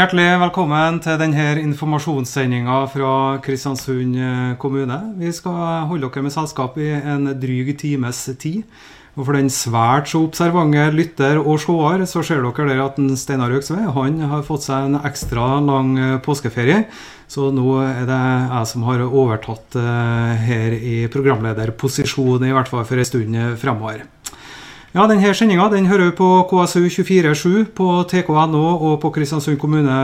Hjertelig velkommen til denne informasjonssendinga fra Kristiansund eh, kommune. Vi skal holde dere med selskap i en dryg times tid. Og For den svært så observante lytter og seer, så ser dere der at Steinar Øksve han har fått seg en ekstra lang eh, påskeferie. Så nå er det jeg som har overtatt eh, her i programlederposisjon, i hvert fall for en stund fremover. Ja, denne sendinga den hører vi på KSU247 på tk.no og på Kristiansund kommune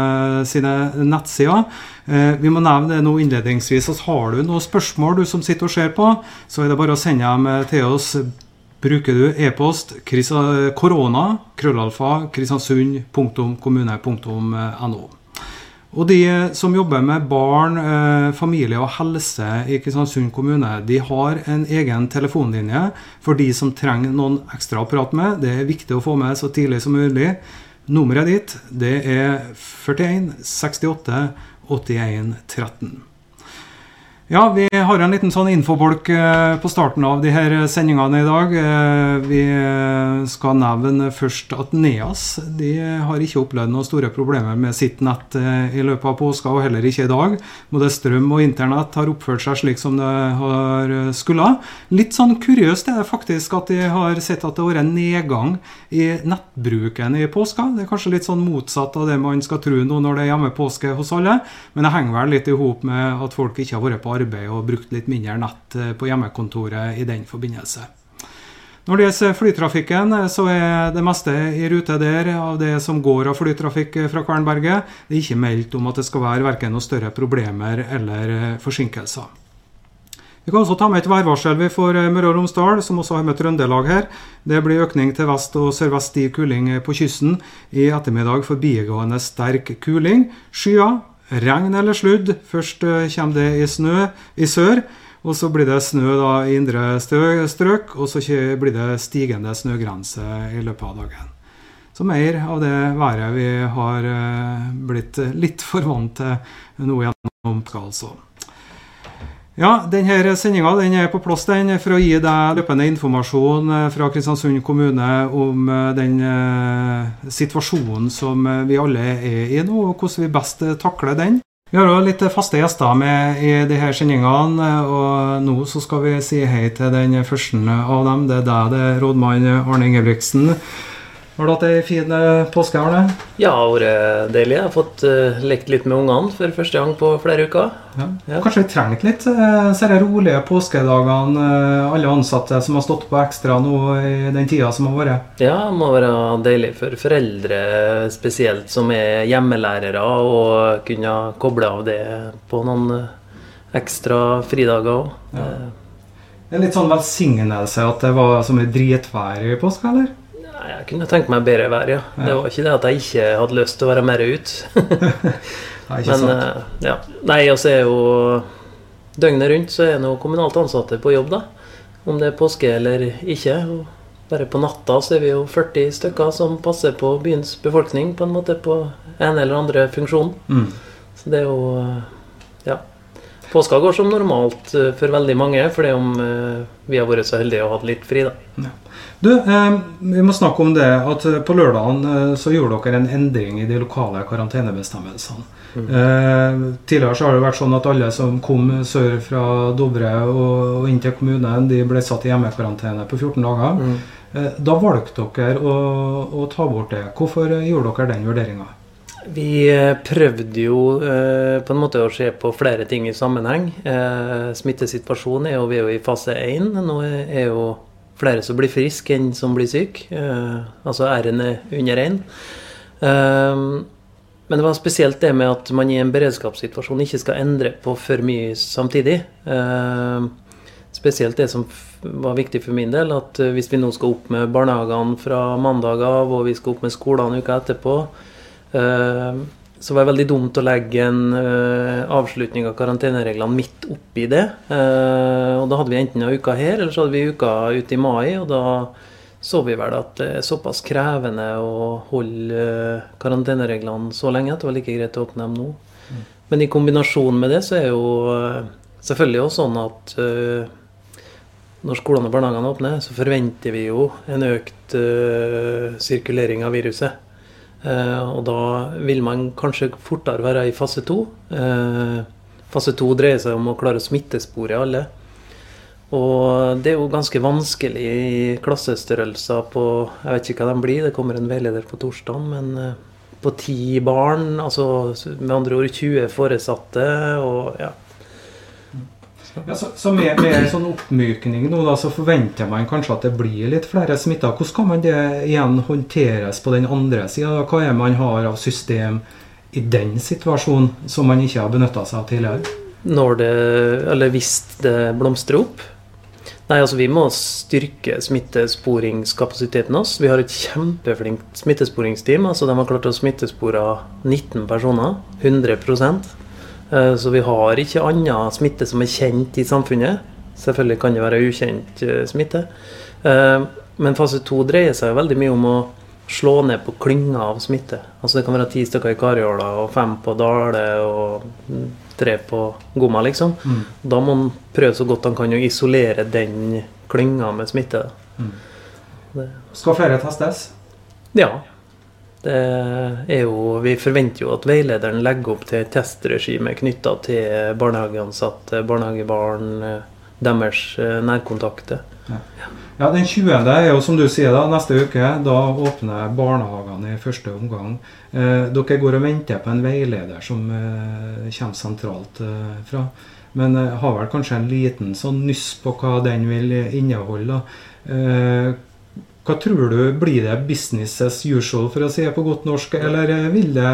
sine nettsider. Eh, vi må nevne det nå innledningsvis at har du noen spørsmål du som sitter og ser på, så er det bare å sende dem til oss. Bruker du e-post korona krøllalfa kristiansund.kommune.no. Og de som jobber med barn, eh, familie og helse i Kristiansund kommune, de har en egen telefonlinje for de som trenger noen ekstra å prate med. Det er viktig å få med så tidlig som mulig. Nummeret ditt det er 41 68 81 13. Ja, vi har en liten sånn infobolk eh, på starten av de her sendingene i dag. Eh, vi skal nevne først at NEAS de har ikke opplevd noen store problemer med sitt nett eh, i løpet av påska, og heller ikke i dag. Både strøm og internett har oppført seg slik som det har skulle. Litt sånn kuriøst er det faktisk at de har sett at det har vært en nedgang i nettbruken i påska. Det er kanskje litt sånn motsatt av det man skal tro nå når det er hjemmepåske hos alle, men det henger vel litt i hop med at folk ikke har vært på arbeid og brukt litt mindre nett eh, på hjemmekontoret i den forbindelse. Når det gjelder flytrafikken, eh, så er det meste i rute der av det som går av flytrafikk eh, fra Kvernberget. Det er ikke meldt om at det skal være verken noen større problemer eller forsinkelser. Vi kan også ta med et værvarsel for Møre og Romsdal, som også har med Trøndelag her. Det blir økning til vest og sørvest stiv kuling på kysten. I ettermiddag forbigående sterk kuling. Skyer regn eller sludd. Først eh, kommer det i snø i sør. Og så blir det snø da i indre strøk, og så blir det stigende snøgrense i løpet av dagen. Så mer av det været vi har eh, blitt litt for vant til nå gjennom altså. Ja, denne sendinga den er på plass den, for å gi deg løpende informasjon eh, fra Kristiansund kommune om eh, den eh, situasjonen som vi alle er i nå, og hvordan vi best takler den. Vi har også litt faste gjester med i disse sendingene, og nå så skal vi si hei til den første av dem. Det er deg, det rådmann Arne Ingebrigtsen. Har du hatt ei fin eh, påske? Arne? Ja, det har vært deilig. Jeg har fått uh, lekt litt med ungene for første gang på flere uker. Ja. Ja. Kanskje vi trenger litt de rolige påskedagene, alle ansatte som har stått på ekstra nå i den tida som har vært? Ja, det må være deilig for foreldre spesielt, som er hjemmelærere, å kunne koble av det på noen ekstra fridager òg. Ja. Er litt sånn velsignelse at det var så mye dritvær i påska, eller? Jeg kunne tenkt meg bedre vær, ja. Det var ikke det at jeg ikke hadde lyst til å være mer ute. Men ja. Nei, altså er jo Døgnet rundt så er nå kommunalt ansatte på jobb, da. Om det er påske eller ikke. Og bare på natta så er vi jo 40 stykker som passer på byens befolkning på en måte på en eller andre funksjon. Mm. Så det er jo eh, Ja. Påska går som normalt eh, for veldig mange, fordi om vi har vært så heldige og hatt litt fri, da. Ja. Du, eh, vi må snakke om det at eh, på lørdagen eh, så gjorde dere en endring i de lokale karantenebestemmelsene. Mm. Eh, tidligere så har det vært sånn at alle som kom sør fra Dovre og, og inn til kommunen, de ble satt i hjemmekarantene på 14 dager. Mm. Eh, da valgte dere å, å, ta bort det. Hvorfor gjorde dere den vurderinga? Vi eh, prøvde jo eh, på en måte å se på flere ting i sammenheng. Eh, smittesituasjonen er jo, vi er jo i fase 1. Nå er jo flere som blir friske enn som blir syke. Eh, altså R-en er under 1. Eh, men det var spesielt det med at man i en beredskapssituasjon ikke skal endre på for mye samtidig. Eh, spesielt det som var viktig for min del, at hvis vi nå skal opp med barnehagene fra mandag av, og vi skal opp med skolene uka etterpå, så var det veldig dumt å legge en uh, avslutning av karantenereglene midt oppi det. Uh, og Da hadde vi enten en uka her, eller så hadde vi uka ute i mai. og da så vi vel at det er såpass krevende å holde uh, karantenereglene så lenge at det var like greit å åpne dem nå. Mm. Men i kombinasjon med det så er jo selvfølgelig også sånn at når skolene og barnehagene åpner, så forventer vi jo en økt sirkulering av viruset. Og da vil man kanskje fortere være i fase to. Fase to dreier seg om å klare å smittespore alle. Og det er jo ganske vanskelig i klassestørrelser på Jeg vet ikke hva de blir, det kommer en veileder på torsdag, men eh, på ti barn, altså med andre ord 20 foresatte og ja. Ja, så, så med, med, sånn oppmykning nå, da, så forventer man kanskje at det blir litt flere smitta. Hvordan kan man det igjen håndteres på den andre sida? Hva er man har av system i den situasjonen som man ikke har benytta seg av tidligere? Når det, eller hvis det blomstrer opp, Nei, altså Vi må styrke smittesporingskapasiteten vår. Vi har et kjempeflinkt smittesporingsteam. altså De har klart å smittespore 19 personer. 100 eh, Så vi har ikke annen smitte som er kjent i samfunnet. Selvfølgelig kan det være ukjent eh, smitte. Eh, men fase to dreier seg veldig mye om å slå ned på klynger av smitte. Altså Det kan være ti stykker i Karjåla og fem på Dale og tre på Gomma, liksom. Mm. Da må man prøve så godt han kan å isolere den klynga med smitte. Mm. Skal flere testes? Ja. Det er jo, vi forventer jo at veilederen legger opp til et testregime knytta til barnehageansatte, barnehagebarn, deres nærkontakter. Ja. Ja, Den 20. er jo som du sier da, neste uke. Da åpner barnehagene i første omgang. Eh, dere går og venter på en veileder som eh, kommer sentralt eh, fra. Men eh, har vel kanskje en liten sånn nyss på hva den vil inneholde. Eh, hva tror du, Blir det business as usual, for å si det på godt norsk, eller eh, vil, det,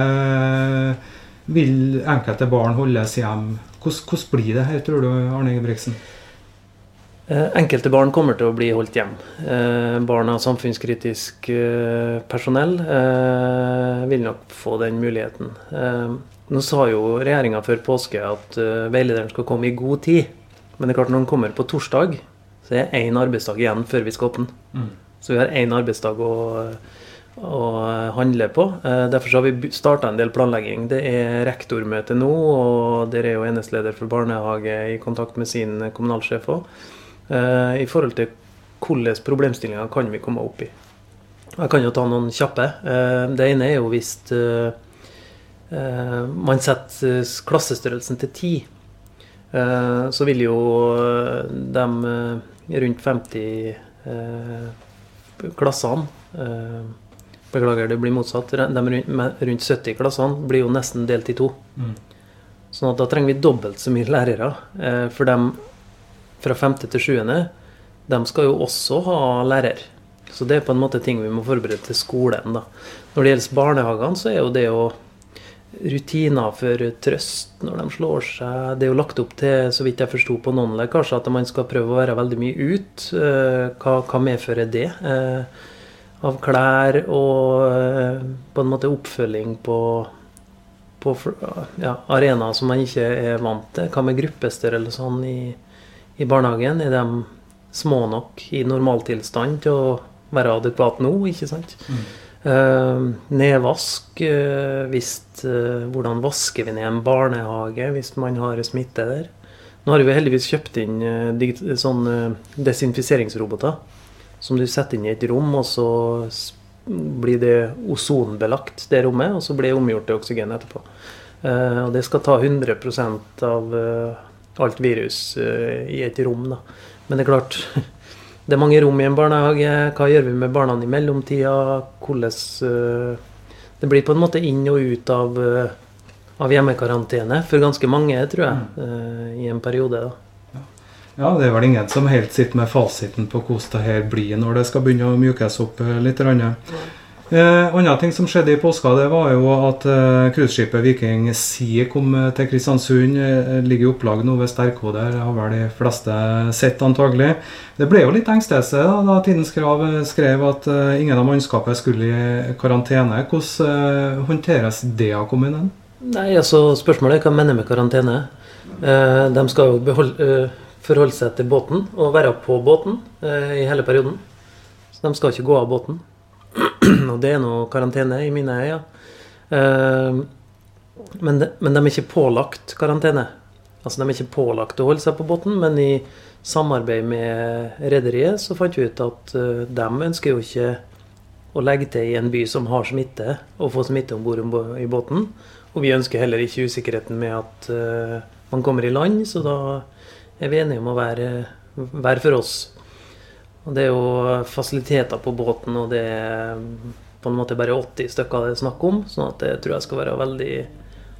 vil enkelte barn holdes hjem? Hvordan, hvordan blir det her, tror du, Arne Ingebrigtsen? Eh, enkelte barn kommer til å bli holdt hjem. Eh, barn av samfunnskritisk eh, personell vil nok få den muligheten. Nå sa jo regjeringa før påske at veilederen skal komme i god tid. Men det er klart når den kommer på torsdag, så er det én arbeidsdag igjen før vi skal åpne. Mm. Så vi har én arbeidsdag å, å, handle på. Derfor har vi starta en del planlegging. Det er rektormøte nå, og dere er jo enestleder for barnehage i kontakt med sin kommunalsjef òg. Eh, i forhold til hvilke problemstillinger kan vi komme opp i. Jeg kan jo ta noen kjappe. Eh, det ene er jo hvis eh, man setter klassestørrelsen til ti. Så vil jo de rundt 50 klassene Beklager, det blir motsatt. De rundt 70 klassene blir jo nesten delt i to. Mm. Sånn at da trenger vi dobbelt så mye lærere. For de fra femte til sjuende, de skal jo også ha lærer. Så det er på en måte ting vi må forberede til skolen. da. Når det gjelder barnehagene, så er jo det å rutiner for trøst når de slår seg. Det er jo lagt opp til, så vidt jeg forsto på noen lekkasjer, at man skal prøve å være veldig mye ut. Eh, hva, hva medfører det? Eh, av klær og eh, på en måte oppfølging på, på ja, arenaer som man ikke er vant til. Hva med gruppestørrelsene i i barnehagen? Er de små nok i normaltilstand til å være adekvat nå? ikke sant? Mm. Uh, nedvask. Uh, hvis, uh, hvordan vasker vi ned en barnehage hvis man har smitte der? Nå har vi heldigvis kjøpt inn sånne desinfiseringsroboter som du setter inn i et rom, og så blir det ozonbelagt, det rommet, og så blir det omgjort til oksygen etterpå. og det skal ta 100% av alt virus i et rom. Da. Men det er klart, det er mange rom i en barnehage. Hva gjør vi med barna i mellomtida? Hvordan uh, Det blir på en måte inn og ut av, uh, av hjemmekarantene for ganske mange, tror jeg, i en periode. da. Ja, det er vel ingen som helt sitter med fasiten på hvordan det her blir når det skal begynne å mjukes opp litt. Ja. Eh, andre ting som skjedde i påska, det var jo at eh, Viking Sea kom eh, til Kristiansund. Eh, ligger i opplag nå ved Sterkå har vel de fleste sett antagelig. Det ble jo litt engstelse da, da Tidens Krav eh, skrev at eh, ingen av mannskapet skulle i karantene. Hvordan håndteres det av kommunen? Nei, altså Spørsmålet er hva mener med karantene. de skal jo beholde, forholde seg til båten og være på båten i hele perioden. Så de skal ikke gå av båten. Og det er noe karantene i mine øyne. Uh, men, de, men, de er ikke pålagt karantene. Altså De er ikke pålagt å holde seg på båten, men i samarbeid med rederiet så fant vi ut at uh, de ønsker jo ikke å legge til i en by som har smitte, og få smitte om bord i båten. Og vi ønsker heller ikke usikkerheten med at uh, man kommer i land, så da er vi enige om å være, hver for oss. Og Det er jo fasiliteter på båten, og det er på en måte bare 80 stykker det er snakk om. sånn at det tror jeg skal være veldig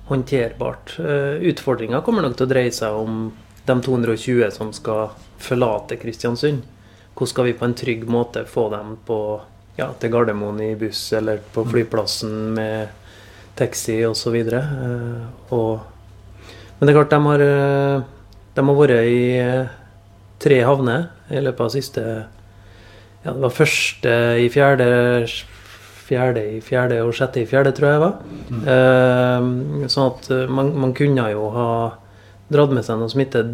håndterbart. Uh, Utfordringa kommer nok til å dreie seg om de 220 som skal forlate Kristiansund. Hvordan skal vi på en trygg måte få dem på, ja, til Gardermoen i buss eller på flyplassen med taxi osv. Uh, men det er klart, de har, eh, de har vært i eh, tre havner i løpet av siste Ja, det var første i fjerde, fjerde i fjerde og sjette i fjerde, tror jeg det var. Mm. Uh, sånn at man, man, kunne jo ha dratt med seg noe smitte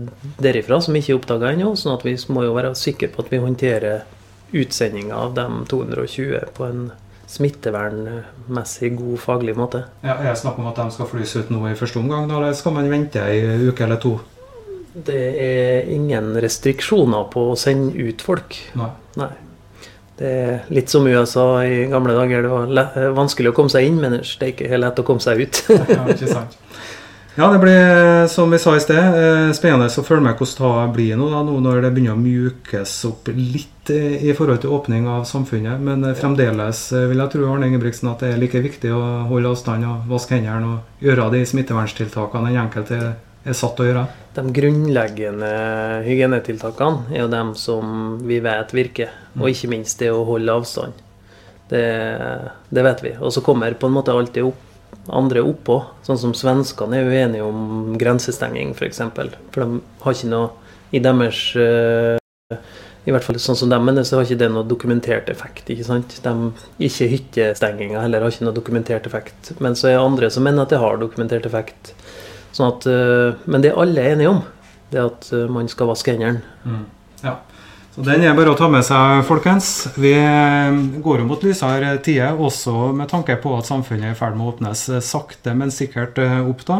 derifra som ikke er oppdaga ennå. sånn at vi må jo være sikre på at vi håndterer utsendinga av de 220 på en smittevernmessig god faglig måte. Ja, er det snakk om at de skal flys ut nå i første omgang, da, eller skal man vente ei uke eller to? Det er ingen restriksjoner på å sende ut folk. Nei. Nei. Det er litt som USA i gamle dager. Det var vanskelig å komme seg inn, men det er ikke lett å komme seg ut. ja, ikke sant. Ja, det blir som vi sa i sted, eh, spennende å følge med hvordan det blir nå, da, nå når det begynner å mjukes opp litt eh, i forhold til åpning av samfunnet. Men eh, fremdeles vil jeg tro Arne Ingebrigtsen, at det er like viktig å holde avstand og vaske hendene og gjøre de smitteverntiltakene den enkelte er satt til å gjøre. De grunnleggende hygienetiltakene er jo dem som vi vet virker. Og mm. ikke minst det å holde avstand. Det, det vet vi. Og så kommer på en måte alltid opp andre oppå. Sånn som svenskene er uenige om grensestenging, f.eks. For, eksempel. for de har ikke noe i deres uh, I hvert fall sånn som dem mener, så har ikke det noe dokumentert effekt. Ikke sant? De, ikke hyttestenginga heller har ikke noe dokumentert effekt. Men så er det andre som mener at det har dokumentert effekt. Sånn at, uh, men det alle er enige om. Det at uh, man skal vaske hendene. Mm. Ja. Så Den er bare å ta med seg, folkens. Vi går jo mot lysere tider, også med tanke på at samfunnet er i ferd med å åpnes sakte, men sikkert eh, opp. da.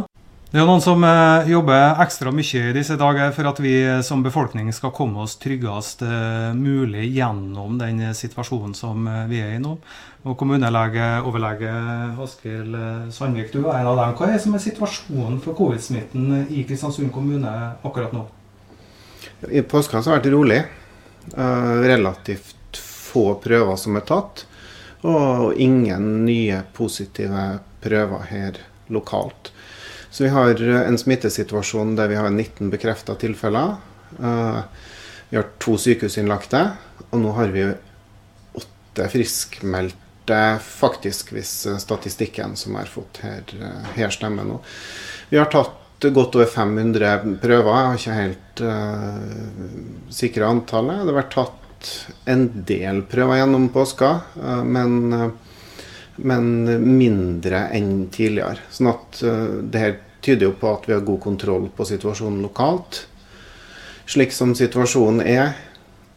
Det er noen som eh, jobber ekstra mye i disse dager for at vi som befolkning skal komme oss tryggest eh, mulig gjennom den situasjonen som vi er i nå. Og Kommunelege, overlege Askild Sandvik, du er en av dem. Hva er som er situasjonen for covid-smitten i Kristiansund kommune akkurat nå? I påska har det vært rolig. Eh, relativt få prøver som er tatt, og ingen nye positive prøver her lokalt. Så vi har en smittesituasjon der vi har 19 bekrefta tilfeller. Eh, vi har to sykehusinnlagte, og nå har vi åtte friskmeldte, faktisk, hvis statistikken som er fått her, her stemmer nå. Vi har tatt godt over 500 prøver. Jeg har ikke helt uh, sikra antallet. Det har vært tatt en del prøver gjennom påska, uh, men, uh, men, mindre enn tidligere. Sånn at uh, det her tyder jo på at vi har god kontroll på situasjonen lokalt. Slik som situasjonen er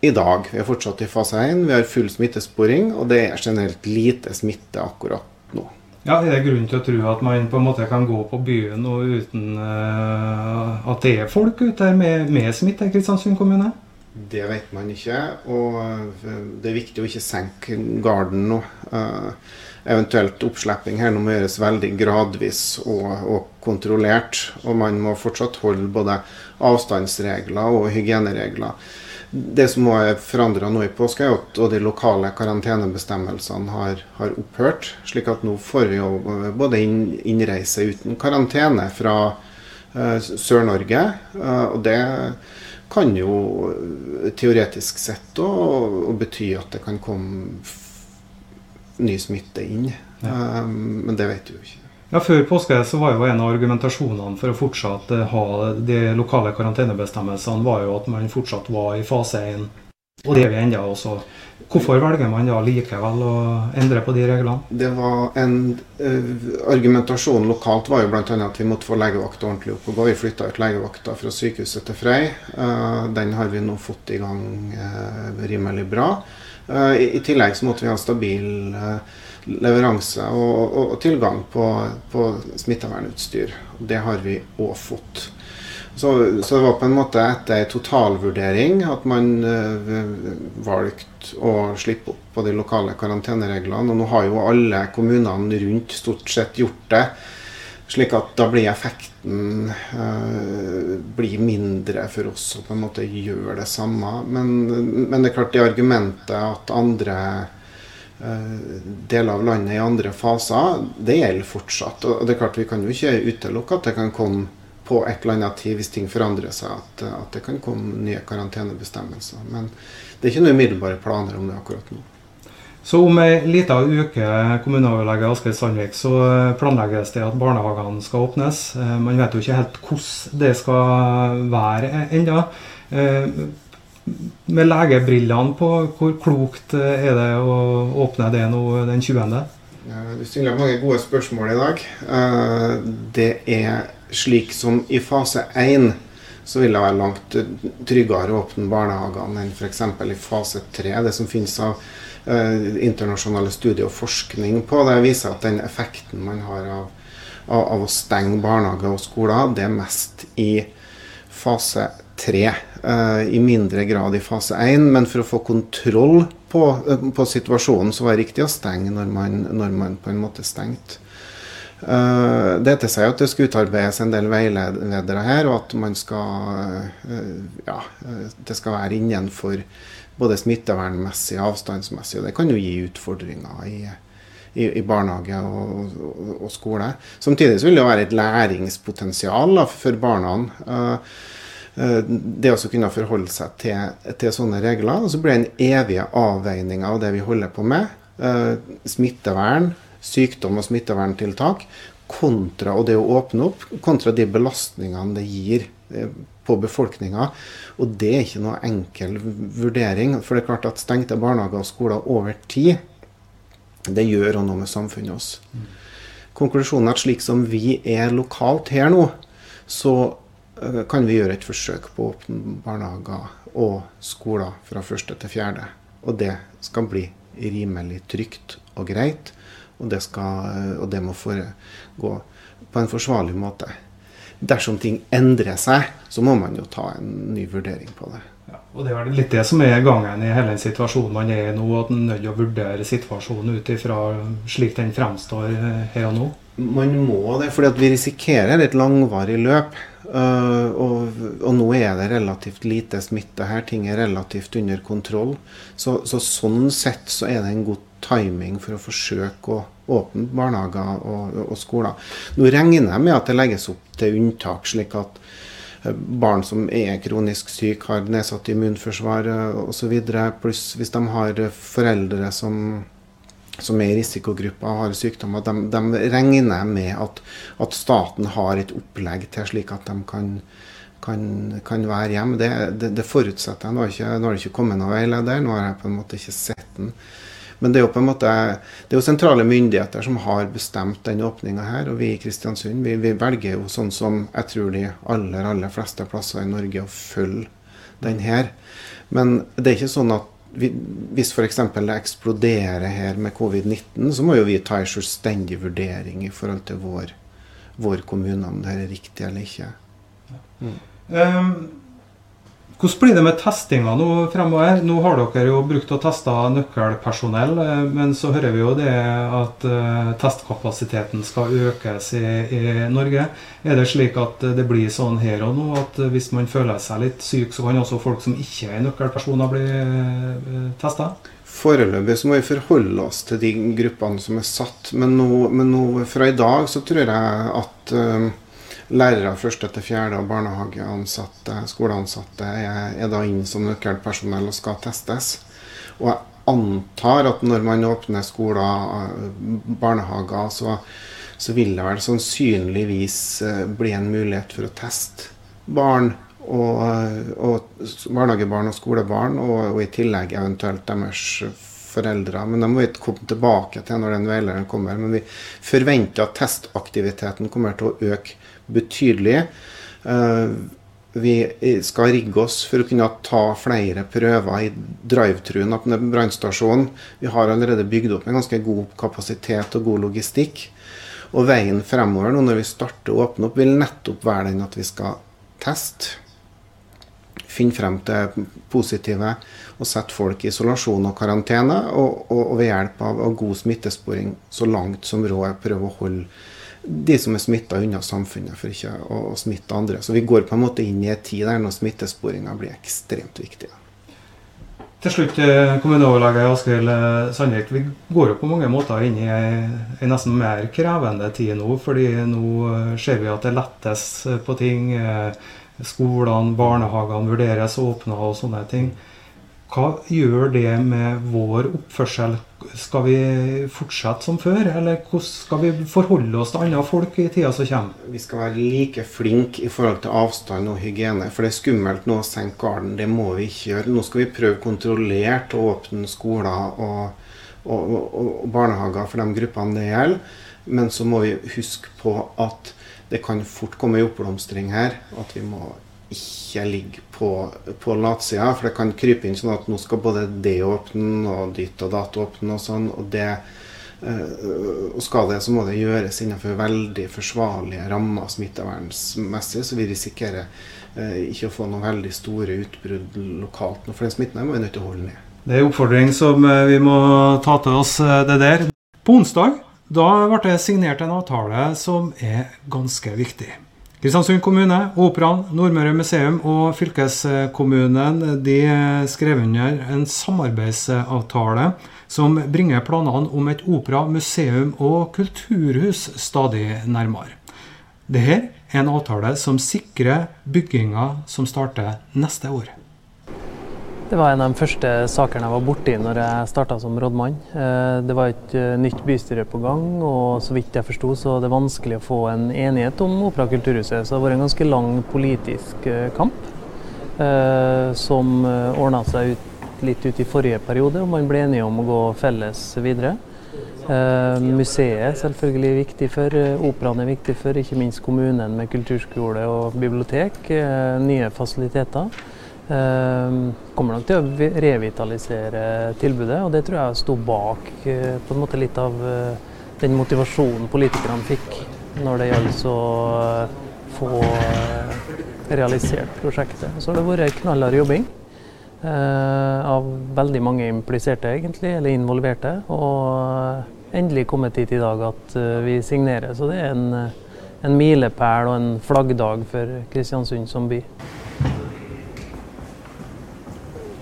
i dag. Vi er fortsatt i fase 1, vi har full smittesporing, og det er generelt lite smitte akkurat nå. Ja, Er det grunn til å tro at man på en måte kan gå på byen uten uh, at det er folk ute her med, med smitte i Kristiansund kommune? Det vet man ikke, og eh, det er viktig å ikke senke garden nå. Uh, eventuelt oppslipping her nå må gjøres veldig gradvis og, og, kontrollert. Og man må fortsatt holde både avstandsregler og hygieneregler. Det som er forandra nå i påske, er at de lokale karantenebestemmelsene har, har, opphørt. Slik at nå får vi jo både innreise uten karantene fra uh, Sør-Norge. Uh, og det kan jo teoretisk sett òg bety at det kan komme ny smitte inn. Ja. Um, men det vet du jo ikke. Ja, Før påske så var jo en av argumentasjonene for å fortsatt eh, ha de lokale karantenebestemmelsene var jo at man fortsatt var i fase 1. Og det er vi ennå også. Hvorfor velger man da likevel å endre på de reglene? Det var en uh, Argumentasjonen lokalt var jo bl.a. at vi måtte få legevakta ordentlig opp og gå. Vi flytta ut legevakta fra sykehuset til Frei. Uh, den har vi nå fått i gang uh, rimelig bra. I, I, tillegg så måtte vi ha stabil leveranse og, og, og tilgang på, på smittevernutstyr. Det har vi òg fått. Så, så, det var på en måte etter en totalvurdering at man uh, valgte å slippe opp på de lokale karantenereglene. Og nå har jo alle kommunene rundt stort sett gjort det. Slik at da blir effekten uh, blir mindre for oss å på en måte gjøre det samme. Men, men det er klart det argumentet at andre uh, deler av landet i andre faser, det gjelder fortsatt. Og det er klart Vi kan jo ikke utelukke at det kan komme på et eller annet tid hvis ting forandrer seg, at, at, det kan komme nye karantenebestemmelser. Men det er ikke noen umiddelbare planer om det akkurat nå. Så om ei lita uke kommuneoverlege Asgeir Sandvik, så planlegges det at barnehagene skal åpnes. Eh, man vet jo ikke helt hvordan det skal være ennå. Eh, med legebrillene på, hvor klokt er det å åpne det nå den 20.? Du stiller mange gode spørsmål i dag. Eh, det er slik som i fase 1 så vil det være langt tryggere å åpne barnehagene enn f.eks. i fase 3. Det som finnes av eh, internasjonale studier og forskning på det, viser at den effekten man har av, av, av å stenge barnehager og skoler, det er mest i fase 3. Uh, eh, I mindre grad i fase 1. Men for å få kontroll på, uh, på situasjonen, så var det riktig å stenge når man, når man på en måte stengte. Uh, det heter seg at det skal utarbeides en del veiledere her, og at man skal uh, ja, det skal være innenfor både smittevernmessig og avstandsmessig. Det kan jo gi utfordringer i, i, i barnehage og, og, og, skole. Samtidig vil det være et læringspotensial da, for barna. Det å kunne forholde seg til, til, sånne regler. Og så blir det en evig avveining av det vi holder på med. Smittevern sykdom og smitteverntiltak kontra og det å åpne opp, kontra de belastningene det gir eh, på befolkninga. Og det er ikke noe enkel vurdering. For det er klart at stengte barnehager og skoler over tid, det gjør noe med samfunnet oss. Mm. Konklusjonen er at slik som vi er lokalt her nå, så eh, kan vi gjøre et forsøk på å åpne barnehager og skoler fra første til fjerde. Og det skal bli rimelig trygt og greit. Og det, skal, og det må foregå på en forsvarlig måte. Dersom ting endrer seg, så må man jo ta en ny vurdering på det. Ja, og Det er vel litt det som er gangen i hele den situasjonen man er i nå, at man er nødt til å vurdere situasjonen ut ifra slik den fremstår eh, her og nå? Man må det, for vi risikerer et langvarig løp. Uh, og, og, nå er det relativt lite smitte her. Ting er relativt under kontroll. Så, så sånn sett så er det en god timing for å forsøke å åpne barnehager og, og, skoler. Nå regner jeg med at det legges opp til unntak, slik at eh, barn som er kronisk syke, har nedsatt immunforsvar osv., pluss hvis de har foreldre som, som er i risikogruppa og har sykdommer, de, de regner med at, at, staten har et opplegg til slik at de kan, kan, kan være hjemme. Det, det, det forutsetter jeg. Nå har det ikke kommet noen veileder, nå har jeg på en måte ikke sett den. Men det er jo på en måte, det er jo sentrale myndigheter som har bestemt den åpninga her. Og vi i Kristiansund vi, vi, velger jo sånn som jeg tror de aller, aller fleste plasser i Norge å følge den her. Men det er ikke sånn at vi, hvis f.eks. det eksploderer her med covid-19, så må jo vi ta en selvstendig vurdering i forhold til vår, vår kommune om det er riktig eller ikke. Mm. Um, hvordan blir det med testinga nå fremover? Nå har dere jo brukt å teste nøkkelpersonell, eh, men så hører vi jo det at uh, testkapasiteten skal økes i, i, Norge. Er det slik at det blir sånn her og nå at hvis man føler seg litt syk, så kan også folk som ikke er nøkkelpersoner, bli uh, testa? Foreløpig så må vi forholde oss til de gruppene som er satt. Men nå, men nå fra i dag så tror jeg at lærere første til fjerde og barnehageansatte, skoleansatte er, er da inn som nøkkelpersonell og skal testes. Og jeg antar at når man åpner skoler, barnehager, så, så vil det vel sannsynligvis eh, bli en mulighet for å teste barn. Og, og barnehagebarn og skolebarn, og, og, i tillegg eventuelt deres foreldre. Men det må vi komme tilbake til når den veilederen kommer. Men vi forventer at testaktiviteten kommer til å øke betydelig. Eh, vi skal rigge oss for å kunne ta flere prøver i drive-truen på brannstasjonen. Vi har allerede bygd opp en ganske god kapasitet og god logistikk. Og veien fremover nå når vi starter å åpne opp, vil nettopp være den at vi skal teste. Finne frem til positive og sette folk i isolasjon og karantene. Og, og, og ved hjelp av, av, god smittesporing så langt som råd er prøve å holde de som er smitta, unna samfunnet for ikke å, å, smitte andre. Så vi går på en måte inn i en tid der når smittesporinga blir ekstremt viktig. Til slutt, eh, kommuneoverlege Askild eh, Sandvik. Vi går jo på mange måter inn i en nesten mer krevende tid nå. fordi nå eh, ser vi at det lettes på ting. Skolene, barnehagene vurderes åpna og sånne ting. Hva gjør det med vår oppførsel? Skal vi fortsette som før, eller hvordan skal vi forholde oss til andre folk i tida som kommer? Vi skal være like flinke i forhold til avstand og hygiene. For det er skummelt nå å senke garden. Det må vi ikke gjøre. Nå skal vi prøve kontrollert å åpne skoler og, og, og, og barnehager for de gruppene det gjelder. Men så må vi huske på at det kan fort komme en oppblomstring her. At vi må ikke ligger på, på latsida. For det kan krype inn sånn at nå skal både det åpne og ditt og datt åpne og sånn. Og det øh, og skal det, så må det gjøres innenfor veldig forsvarlige rammer smittevernsmessig. Så vi risikerer øh, ikke å få noen veldig store utbrudd lokalt. For den smitten må vi nødt til å holde ned. Det er en oppfordring som øh, vi må ta til oss, det der. På onsdag da ble det signert en avtale som er ganske viktig. Kristiansund kommune, Operaen, Nordmøre museum og fylkeskommunen de skrev under en samarbeidsavtale som bringer planene om et opera, museum og kulturhus stadig nærmere. Dette er en avtale som sikrer bygginga som starter neste år. Det var en av de første sakene jeg var borti når jeg starta som rådmann. Eh, det var et eh, nytt bystyre på gang, og så vidt jeg forsto så er det vanskelig å få en enighet om Opera kulturhuset. Så det har vært en ganske lang politisk eh, kamp som ordna seg ut, litt ut i forrige periode, og man ble enige om å gå felles videre. Museet er selvfølgelig viktig for, operaen er viktig for, ikke minst kommunen med kulturskole og bibliotek. Nye fasiliteter. Ehm, kommer nok til å revitalisere tilbudet, og det tror jeg sto bak eh, på en måte litt av eh, den motivasjonen politikerne fikk når det gjaldt å eh, få realisert prosjektet. Så har det vært knallhard jobbing av veldig mange impliserte, egentlig, eller involverte. Og endelig kommet hit i dag at vi signerer. Så det er en, en milepæl og en flaggdag for Kristiansund som by.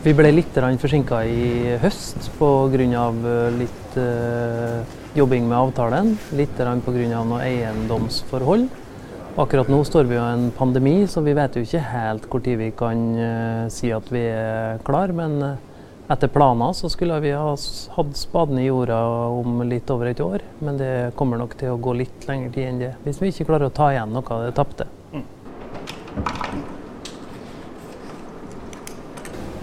Vi ble litt forsinka i høst pga. av litt uh, jobbing med avtalen. Litt pga. noe eiendomsforhold. Akkurat nå står vi i en pandemi, så vi vet jo ikke helt når vi kan uh, si at vi er klar. Men etter planer så skulle vi ha hatt spaden i jorda om litt over et år. Men det kommer nok til å gå litt lengre tid enn det, hvis vi ikke klarer å ta igjen noe av det tapte. Mm.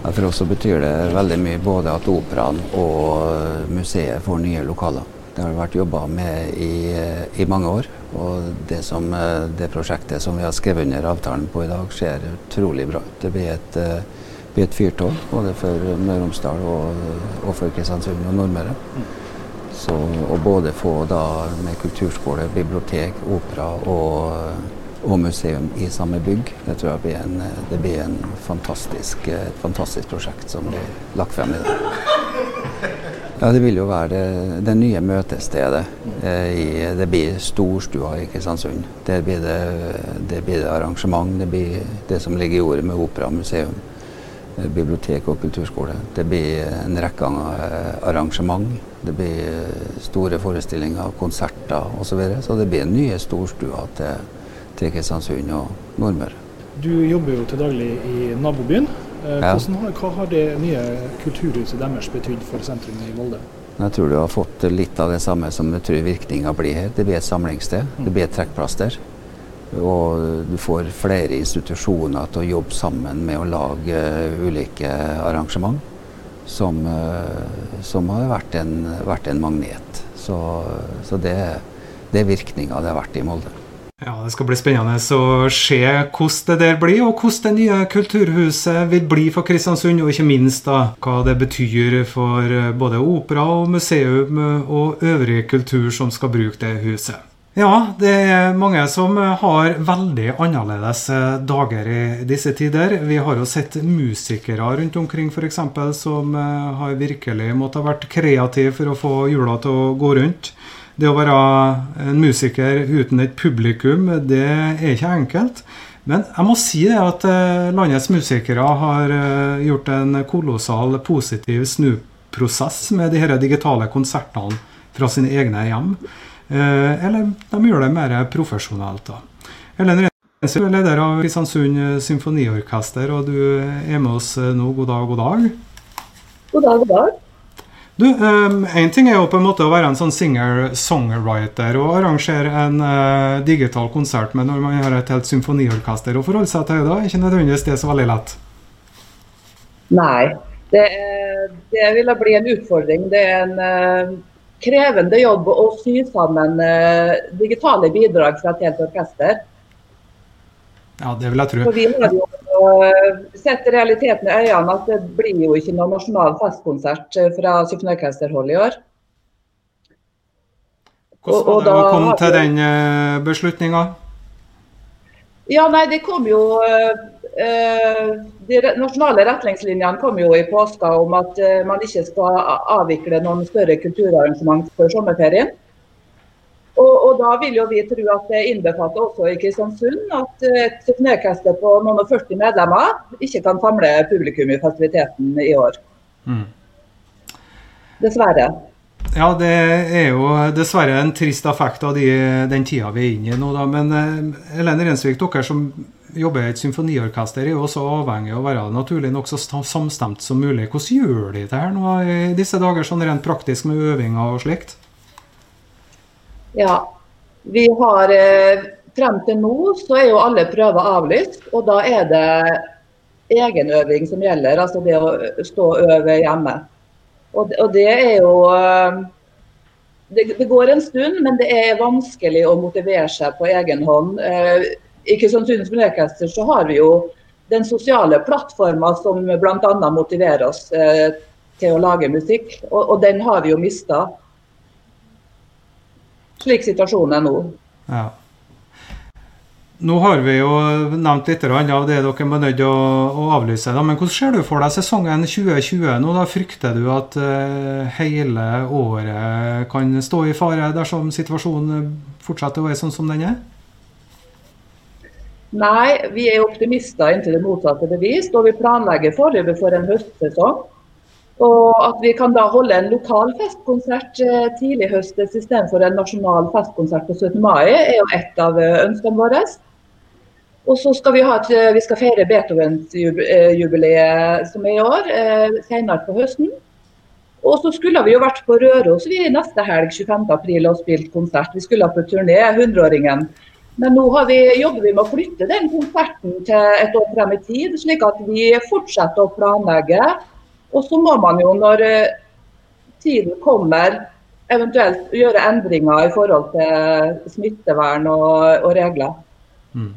For oss så betyr det veldig mye både at operaen og museet får nye lokaler. Det har vært jobba med i, i, mange år. Og det, som, det, prosjektet som vi har skrevet under avtalen på i dag, ser utrolig bra ut. Det blir et, blir et fyrtårn både for Møre og Romsdal og, og, for Kristiansund og Nordmøre. Så å både få da med kulturskole, bibliotek, opera og og museum i samme bygg. Det tror jeg blir, en, det blir en fantastisk, et fantastisk prosjekt som blir lagt frem i dag. Ja, Det vil jo være det, det nye møtestedet. Eh, i, det blir storstua i Kristiansund. Det blir det, det blir det arrangement. Det blir det som ligger i ordet med opera museum. Eh, bibliotek og kulturskole. Det blir en rekke eh, arrangement. Det blir store forestillinger, konserter osv. Så, videre. så det blir nye storstua til til Kristiansund og Nordmøre. Du jobber jo til daglig i nabobyen. Hvordan, ja. hva har det nye kulturhuset deres betydd for sentrum i Molde? Jeg tror du har fått litt av det samme som jeg tror virkninga blir her. Det blir et samlingssted. Det blir et trekkplaster. Og du får flere institusjoner til å jobbe sammen med å lage ulike arrangement. Som, eh, som har vært en, vært en magnet. Så, så det, det er virkninga det har vært i Molde. Ja, Det skal bli spennende å se hvordan det der blir, og hvordan det nye kulturhuset vil bli for Kristiansund. Og ikke minst da, hva det betyr for både opera og museum og øvrig kultur som skal bruke det huset. Ja, det er mange som har veldig annerledes eh, dager i disse tider. Vi har jo sett musikere rundt omkring f.eks. som eh, har virkelig måttet ha vært kreative for å få hjula til å gå rundt. Det å være en musiker uten et publikum, det er ikke enkelt. Men jeg må si det at eh, landets musikere har gjort en kolossal positiv snuprosess med de her digitale konsertene fra sine egne hjem. Eh, eller de gjør det mer profesjonelt. da. Du er leder av Kristiansund Symfoniorkester, og du er med oss eh, nå. God dag, god dag. God dag, god dag. Du, Én um, ting er jo på en måte å være en sånn singer-songwriter og arrangere en uh, digital konsert, men når man har et helt symfoniorkester å forholde seg til, da er ikke nødvendigvis det så veldig lett? Nei, det, det ville bli en utfordring. Det er en uh, krevende jobb å sy sammen uh, digitale bidrag fra et helt orkester. Ja, det vil jeg tro. For vi har jo uh, sett realiteten i øynene at det blir jo ikke noen nasjonal festkonsert eh, fra symfoniorkesterhold i år. Hvordan var det å komme til den uh, beslutninga? Ja, nei, det kom jo Eh, de nasjonale retningslinjene kom jo i påska om at eh, man ikke skal avvikle noen større kulturarrangement før sommerferien. Og, da vil jo vi tro at det innbefatter også i Kristiansund at et symfoniorkester på noen og 40 medlemmer ikke kan samle publikum i festiviteten i år. Mm. Dessverre. Ja, det er jo dessverre en trist effekt av de, den tida vi er inne i nå. Da. Men eh, Helene Rensvik, dere som jobber i et symfoniorkester, er jo også avhengig av å være naturlig nok så samstemt som mulig. Hvordan gjør de det her nå i disse dager, sånn rent praktisk med øvinger og slikt? Ja, vi har eh, Frem til nå så er jo alle prøver avlyst, og da er det egenøving som gjelder. Altså det å stå og øve hjemme. Og, og det er jo eh, det, det, går en stund, men det er vanskelig å motivere seg på egen hånd. Eh, i Kristiansund Symfoniorkester så har vi jo den sosiale plattforma som bl.a. motiverer oss eh, til å lage musikk, og, og, den har vi jo mista. Slik situasjonen er nå. Ja. Nå har vi jo nevnt litt av det dere må nødt til å, avlyse. Da. Men hvordan ser du for deg sesongen 2020? Nå da Frykter du at uh, hele året kan stå i fare dersom situasjonen fortsetter å være sånn som den er? Nei, vi er optimister inntil det motsatte bevist. Og vi planlegger foreløpig for en høstsesong. Og at vi kan da holde en lokal festkonsert eh, tidlig høst istedenfor en nasjonal festkonsert på 17. mai, er jo et av eh, ønskene våre. Og så skal vi, et, eh, vi skal feire Beethovens-jubileet som er i år, senere på høsten. Og så skulle vi jo vært på Røros vi neste helg 25.4 og spilt konsert. Vi skulle på turné, 100-åringen. Men nå vi, jobber vi med å flytte den konserten til et år frem i tid, slik at vi fortsetter å planlegge. Og så må man jo, når eh, tiden kommer, eventuelt gjøre endringer i forhold til smittevern og, og regler. Mm.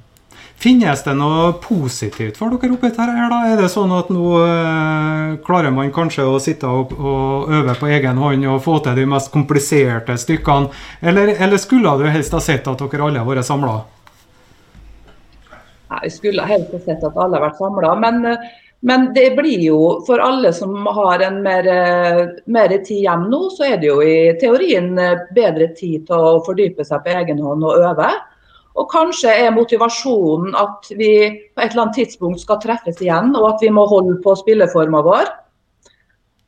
Finnes det noe positivt for dere oppi dette? her da? Er det sånn at nå eh, klarer man kanskje å sitte og, og, øve på egen hånd og få til de mest kompliserte stykkene? Eller, eller skulle du helst ha sett at dere alle har vært samla? Jeg skulle helst ha sett at alle har vært samla. Men, men, det blir jo for alle som har en mer, mer tid hjem nå, så er det jo i teorien bedre tid til å fordype seg på egen hånd og øve. Og kanskje er motivasjonen at vi på et eller annet tidspunkt skal treffes igjen, og at vi må holde på spilleforma vår.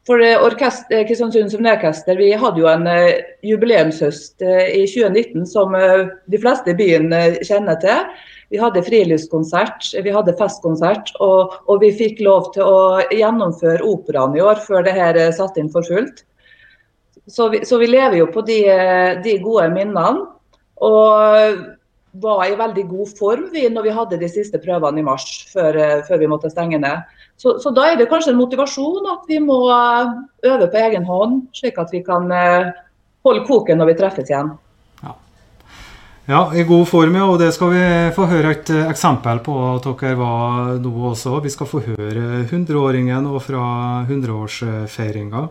For orkester, Kristiansund Symfoniorkester vi hadde jo en uh, jubileumshøst i 2019 som de fleste i byen kjenner til. Vi hadde friluftskonsert, vi hadde festkonsert, og, og, vi fikk lov til å gjennomføre operaen i år før det her er satt inn for fullt. Så vi, så vi lever jo på de, de gode minnene. Og var i veldig god form vi, når vi hadde de siste prøvene i mars, før, eh, før vi måtte stenge ned. Så, så, da er det kanskje en motivasjon at vi må eh, øve på egen hånd, slik at vi kan eh, holde koken når vi treffes igjen. Ja, i god form, ja. Og det skal vi få høre et eksempel på at dere var nå også. Vi skal få høre 100-åringen og fra 100-årsfeiringa.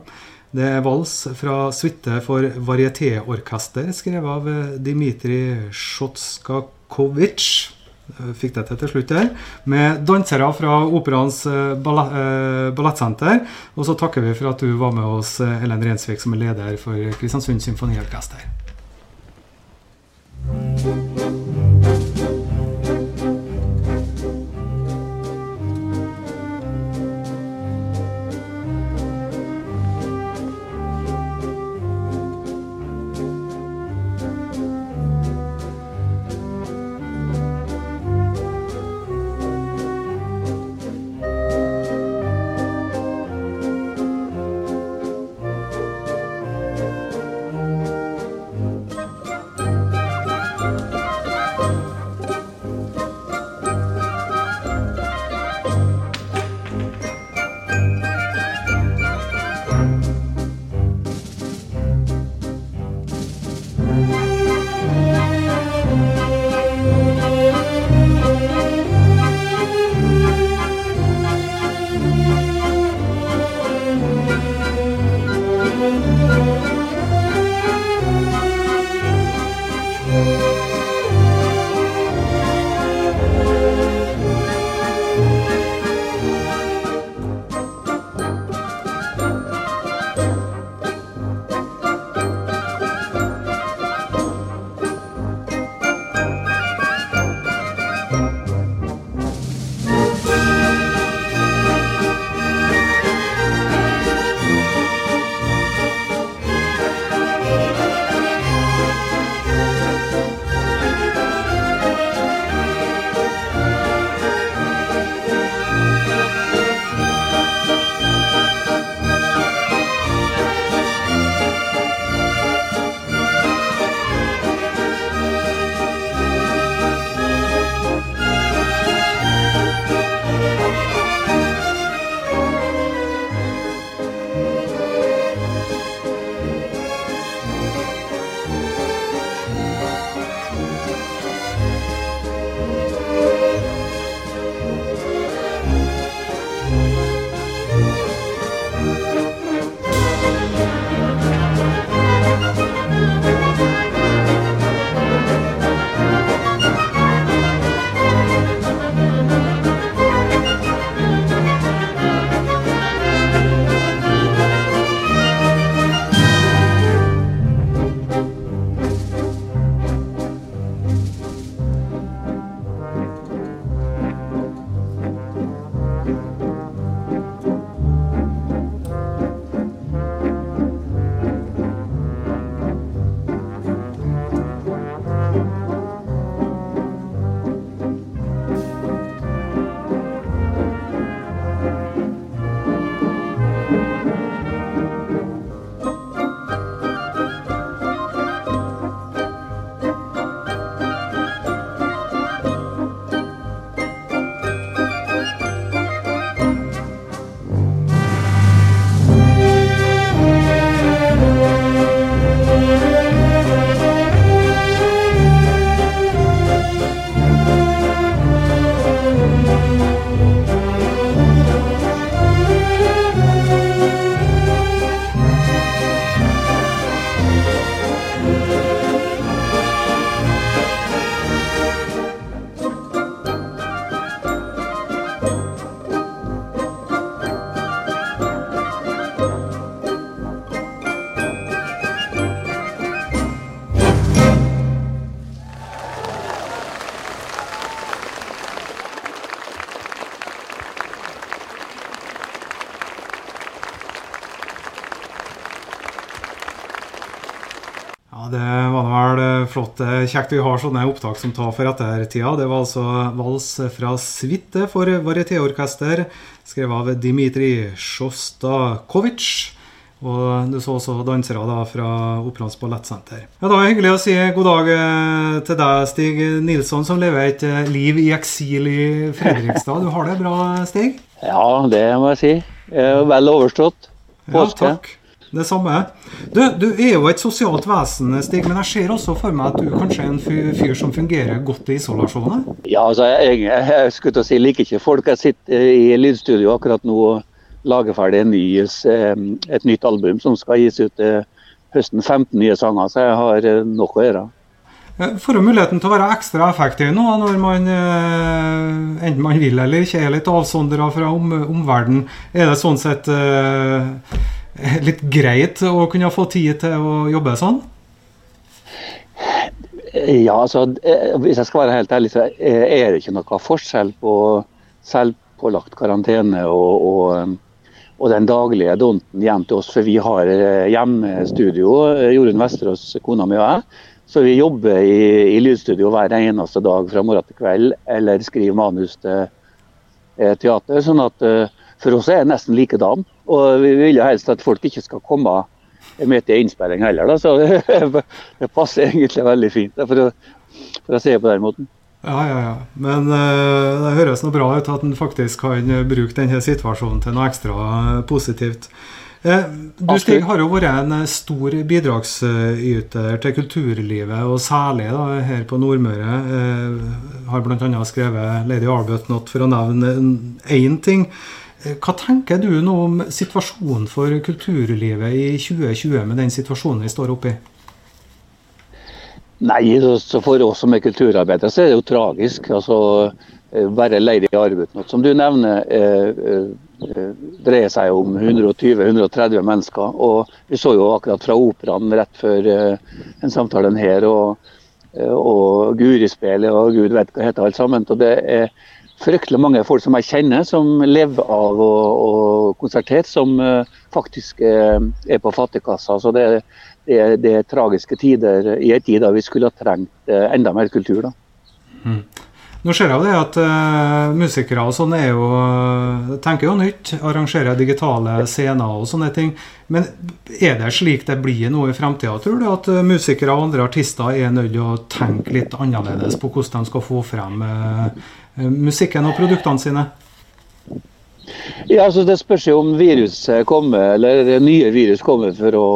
Det er vals fra suite for varietéorkester, skrevet av Dmitrij Sjotskakovitsj. Fikk det til til slutt der. Med dansere fra Operaens ballettsenter. Og så takker vi for at du var med oss, Ellen Rensvik, som er leder for Kristiansund Symfoniorkester. flott. Kjekt vi har sånne opptak som tar for ettertida. Det var altså vals fra suite for varietéorkester, skrevet av Dmitrij Sjostakovitsj. Og du så også dansere da fra Operaens ballettsenter. Ja, da er det hyggelig å si god dag eh, til deg, Stig Nilsson, som lever et eh, liv i eksil i Fredrikstad. Du har det bra, Stig? Ja, det må jeg si. Vel overstått. Påske. Ja, takk det samme. Du, du, er jo et sosialt vesen, Stig, men jeg ser også for meg at du kanskje er en fyr som fungerer godt i isolasjonen? Ja, altså, jeg, jeg, jeg skulle til å si liker ikke folk. Jeg sitter i lydstudio akkurat nå og lager ferdig ny, et nytt album som skal gis ut høsten. 15 nye sanger, så jeg har nok å gjøre. Får du muligheten til å være ekstra effektiv nå når man enten man vil eller ikke er litt avsondra fra om, omverdenen? Er det sånn sett litt greit å kunne få tid til å jobbe sånn? Ja, altså Hvis jeg skal være helt ærlig, så er det ikke noe forskjell på selvpålagt karantene og, og, og den daglige donten hjem til oss. For vi har hjemmestudio, Jorunn Vesterås, kona mi og jeg. Så vi jobber i, i lydstudio hver eneste dag fra morgen til kveld, eller skriver manus til eh, teater. sånn at eh, for oss er det nesten likedan. Og vi vil jo helst at folk ikke skal komme med til innspilling heller. Da. Så det passer egentlig veldig fint, for å, for å se på den måten. Ja, ja, ja. Men uh, det høres noe bra ut at en faktisk kan bruke denne situasjonen til noe ekstra positivt. Uh, du Stig har jo vært en stor bidragsyter til kulturlivet, og særlig da, her på Nordmøre. Uh, har bl.a. skrevet 'Lady Arbuthnot', for å nevne én ting. Eh, hva tenker du nå om situasjonen for kulturlivet i 2020, med den situasjonen vi står oppe i? Nei, For oss som er kulturarbeidere, så er det jo tragisk. altså være eh, i arbeid. som du nevner, eh, dreier seg om 120-130 mennesker. og Vi så jo akkurat fra operaen rett før en samtalen her, og, og Gurispelet og gud vet hva heter alt sammen. og det er fryktelig mange folk som jeg kjenner, som lever av å, å konsertere, som uh, faktisk uh, er på fattigkassa. Så det, det, det, er tragiske tider i en tid da vi skulle ha trengt uh, enda mer kultur. da. Mm. Nå ser jeg det at uh, musikere og sånn er jo tenker jo nytt. Arrangerer digitale scener og sånne ting. Men er det slik det blir nå i fremtida, tror du? At uh, musikere og andre artister er nødt å tenke litt annerledes på hvordan de skal få frem uh, Eh, musikken og produktene sine? Ja, altså Det spørs jo om viruset kommer, eller nye virus kommer for å,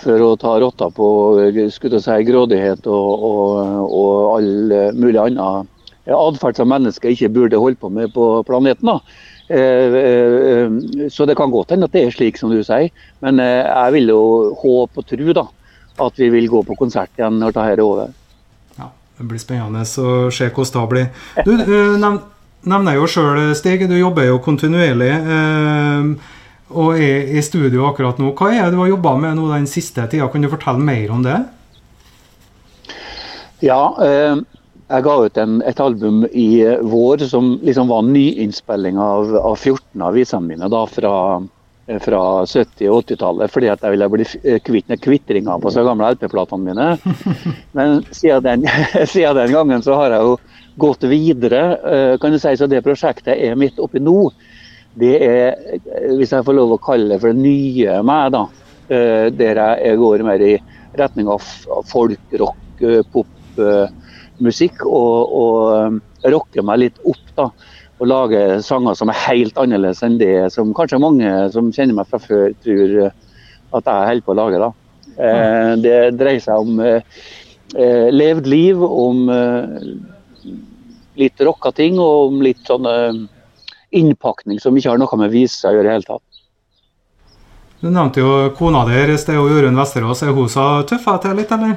for å ta rotta på si, grådighet og, og, og all mulig annen atferd som mennesker ikke burde holde på med på planeten. da. Eh, eh, så det kan godt hende at det er slik som du sier, men jeg vil jo håpe og tro da, at vi vil gå på konsert igjen når dette er over. Det blir spennende å se hvordan det blir. Du du nevner jo sjøl, Stig, du jobber jo kontinuerlig. Uh, og er i studio akkurat nå. Hva er det du har jobba med nå den siste tida? Kan du fortelle mer om det? Ja, jeg ga ut en, et album i vår som liksom var nyinnspilling av, av 14 avisene mine da, fra Eh, fra 70- og 80-tallet fordi at jeg ville bli eh, kvitt kvitringa på så gamle LP-platene mine. Men siden den, siden den, gangen så har jeg jo gått videre. Eh, kan du si Så det prosjektet er midt oppi nå. Det er, hvis jeg får lov å kalle det for det nye meg, da. Der jeg går mer i retning av folk, rock, pop, musikk. Og, og rocker meg litt opp, da å lage sanger som er helt annerledes enn det som kanskje mange som kjenner meg fra før, tror at jeg holder på å lage. da. Eh, det dreier seg om eh, levd liv, om eh, litt rocka ting og om litt sånn innpakning som ikke har noe med vise å gjøre i det hele tatt. Du nevnte jo kona di er jo Jorunn Vesterås. Er hun så tøffa til litt, eller?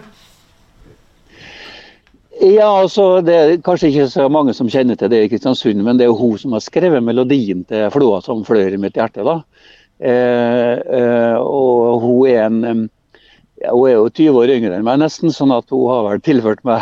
Ja, altså, Det er kanskje ikke så mange som kjenner til det i Kristiansund, men det er jo hun som har skrevet melodien til 'Flåa som flør i mitt hjerte'. da. Eh, eh, og hun er en ja, Hun er jo 20 år yngre enn meg, nesten, sånn at hun har vel tilført meg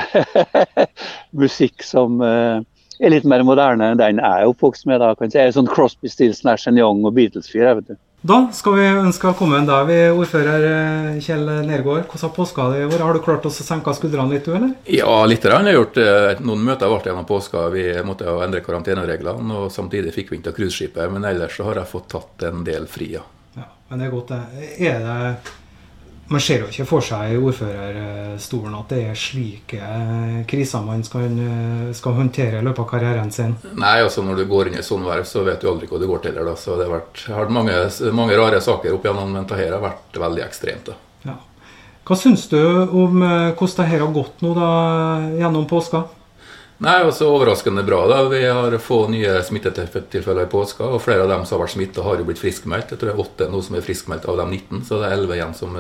musikk som eh, er litt mer moderne enn den jeg er oppvokst med. da, kan jeg si. Sånn Crosby, Stills, Nash Young og Beatles-fyr. vet du. Da skal vi ønske velkommen deg, ordfører eh, Kjell Nergård. Hvordan har påska di vært? Har du klart å senke skuldrene litt, du, eller? Ja, litt. Jeg har gjort eh, Noen møter ble gjennom påska. Vi måtte jo endre karantenereglene, og samtidig fikk vi ikke ta cruiseskipet. Men ellers så har jeg fått tatt en del fri, ja. ja men det er godt, det. Er det man ser jo ikke for seg i ordførerstolen at det er slike kriser man skal, skal, håndtere i løpet av karrieren sin. Nei, altså når du går inn i sånn verv, så vet du aldri hva det går til. Da. Så det har vært, har vært mange, mange, rare saker opp igjennom, men dette har vært veldig ekstremt. Ja. Hva syns du om eh, hvordan dette har gått nå da, gjennom påska? Nei, også Overraskende bra. da. Vi har få nye smittetilfeller i påska. og Flere av dem som har vært smitta, har jo blitt friskmeldt. Jeg tror det er åtte nå som er friskmeldt av de 19, så det er elleve igjen som,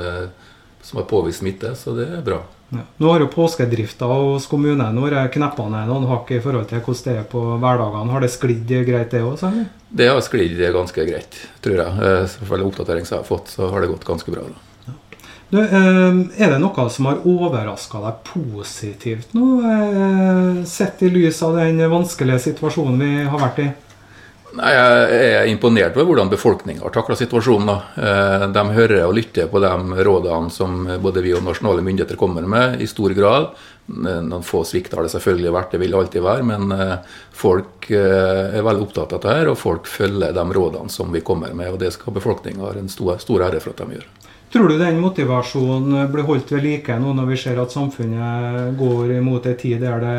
som har påvist smitte. Så det er bra. Ja. Nå har jo påskedrifta hos kommunen vært kneppa ned noen hakk i forhold til hvordan det er på hverdagene. Har det sklidd greit, det òg? Det har sklidd ganske greit, tror jeg. Selvfølgelig oppdatering som jeg har fått, så har det gått ganske bra. da. Du, eh, er det noe som har overraska deg positivt nå, eh, sett i lys av den vanskelige situasjonen vi har vært i? Nei, Jeg er imponert over hvordan befolkninga har takla situasjonen. Da. Eh, de hører og lytter på de rådene som både vi og nasjonale myndigheter kommer med, i stor grad. Noen få svikt har det selvfølgelig vært, det vil alltid være. Men folk er veldig opptatt av dette, og folk følger de rådene som vi kommer med. og Det skal befolkninga ha en stor ære for at de gjør. Tror du den motivasjonen blir holdt ved like nå når vi ser at samfunnet går mot en tid der det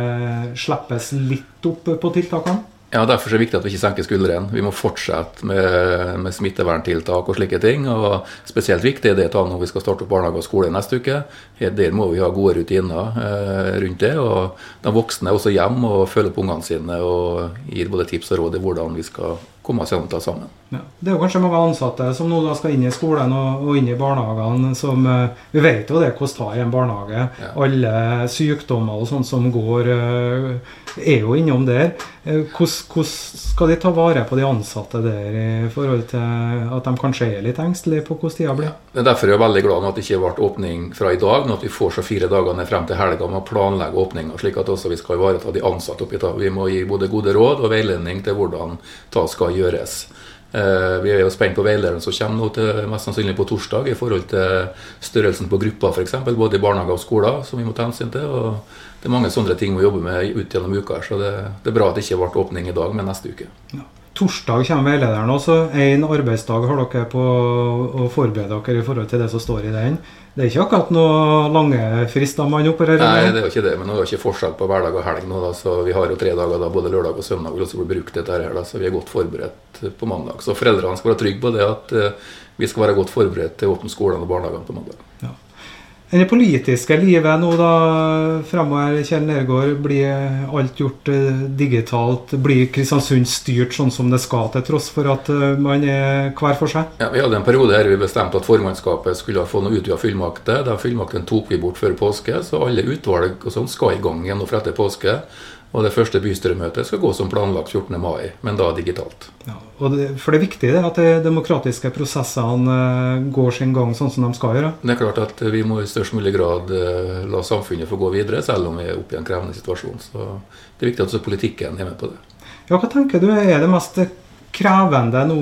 slippes litt opp på tiltakene? Ja, Derfor er det viktig at vi ikke senker skuldrene. Vi må fortsette med, med, smitteverntiltak og slike ting. og Spesielt viktig er det når vi skal starte opp barnehage og skole neste uke. Der må vi ha gode rutiner eh, rundt det. og De voksne er også hjemme og følger på ungene sine og gir både tips og råd i hvordan vi skal komme seg det sammen. Ja. Det er jo kanskje mange ansatte som nå skal inn i skolen og, og inn i barnehagene. som eh, Vi vet jo det koster i en barnehage. Ja. Alle sykdommer og sånt som går, eh, er jo innom der. Eh, hvordan skal de ta vare på de ansatte der i forhold til at de kanskje er litt engstelige på hvordan tida blir? Ja. Det er Derfor er jeg veldig glad for at det ikke ble åpning fra i dag, men at vi får så fire dager ned frem til helga med å planlegge åpninga, slik at også vi skal ivareta de ansatte oppi det. Vi må gi både gode råd og veiledning til hvordan det skal gjøres. Eh, vi er jo spent på veilederen som kommer nå til, mest sannsynlig på torsdag i forhold til størrelsen på grupper f.eks., både i barnehager og skoler, som vi må ta hensyn til. og Det er mange sånne ting vi jobber med ut gjennom uka. Så det, det, er bra at det ikke ble åpning i dag, men neste uke. Ja. Torsdag kommer veilederen også. Én arbeidsdag har dere på å forberede dere i forhold til det som står i den. Det er ikke akkurat noe lange frister man opererer med? Nei, det er jo ikke det. Men det er jo ikke forskjell på hverdag og helg nå. Da, så Vi har jo tre dager da, både lørdag og søndag vil blir bli brukt dette her, da, så vi er godt forberedt på mandag. Så foreldrene skal være trygge på det at uh, vi skal være godt forberedt til å åpne skolene og barnehagene på mandag. Enn det politiske livet nå da fremover, Kjell Nergård, blir alt gjort eh, digitalt? Blir Kristiansund styrt sånn som det skal, til tross for at eh, man er hver for seg? Ja, Vi hadde en periode her vi bestemte at formannskapet skulle få noe utvida fullmakter. Den fullmakten tok vi bort før påske, så alle utvalg og sånn skal i gang igjen fra etter påske. Og det første bystyremøtet skal gå som planlagt 14. mai, men da digitalt. Ja, det, for det er viktig det, at de demokratiske prosessene eh, går sin gang sånn som de skal gjøre? Det er klart at vi må i størst mulig grad eh, la samfunnet få gå videre, selv om vi er oppe i en krevende situasjon. Så det er viktig at politikken er med på det. Ja, Hva tenker du er det mest krevende nå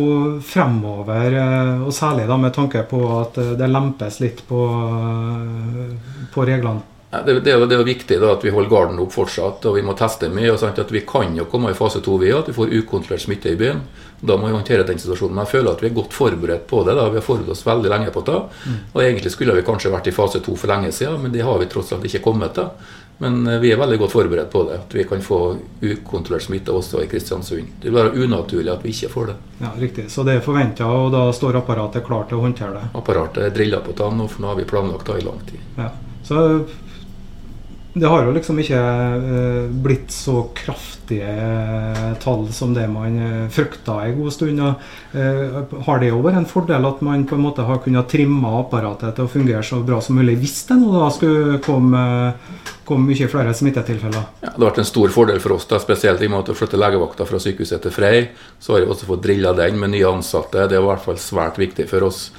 fremover, eh, og særlig da med tanke på at det lempes litt på, på reglene? Det, det, det, er viktig da, at vi holder garden opp fortsatt, og vi må teste mye. og sant, at Vi kan jo komme i fase to vi at vi får ukontrollert smitte i byen. Da må vi håndtere den situasjonen. Men jeg føler at vi er godt forberedt på det. da, Vi har forberedt oss veldig lenge på det. Mm. Og egentlig skulle vi kanskje vært i fase to for lenge siden, men det har vi tross alt ikke kommet til. Men eh, vi er veldig godt forberedt på det. At vi kan få ukontrollert smitte også i Kristiansund. Det vil være unaturlig at vi ikke får det. Ja, Riktig. Så det er forventa, og da står apparatet klart til å håndtere det? Apparatet er drilla på tann, og nå har vi planlagt det i lang tid. Ja. Så det har jo liksom ikke uh, blitt så kraftige uh, tall som det man uh, frykta en god stund. Har det jo vært en fordel at man på en måte har kunnet trimme apparatet til å fungere så bra som mulig hvis det nå da skulle komme, komme mye flere smittetilfeller? Ja, det har vært en stor fordel for oss, da, spesielt i at å flytte legevakta fra sykehuset til Frei. Så har vi også fått drilla den med nye ansatte. Det er i hvert fall svært viktig for oss.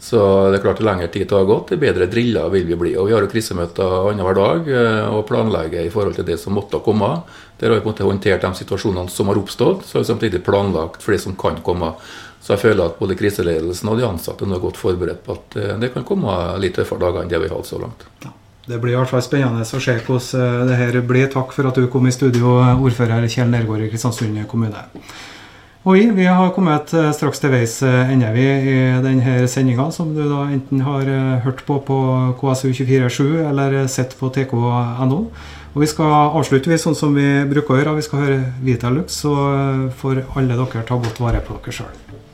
Så det er klart det lengre tid har gått, det bedre driller vil vi bli. Og Vi har jo krisemøter annenhver dag eh, og planlegger i forhold til det som måtte komme. Der har vi på en måte håndtert de situasjonene som har oppstått, så har vi samtidig planlagt for det som kan komme. Så jeg føler at både kriseledelsen og de ansatte nå er godt forberedt på at eh, det kan komme litt tøffere dager enn det vi har hatt så langt. Ja. Det blir i hvert fall spennende å se hvordan eh, det her blir. Takk for at du kom i studio, ordfører Kjell Nergård i Kristiansund kommune. Oi, vi har kommet eh, straks til veis eh, ende vi i denne sendinga, som du da enten har eh, hørt på på KSU247 eller sett på tk.no. Og Vi skal avslutte sånn som vi bruker å gjøre. Vi skal høre Vitalux, så får alle dere ta godt vare på dere sjøl.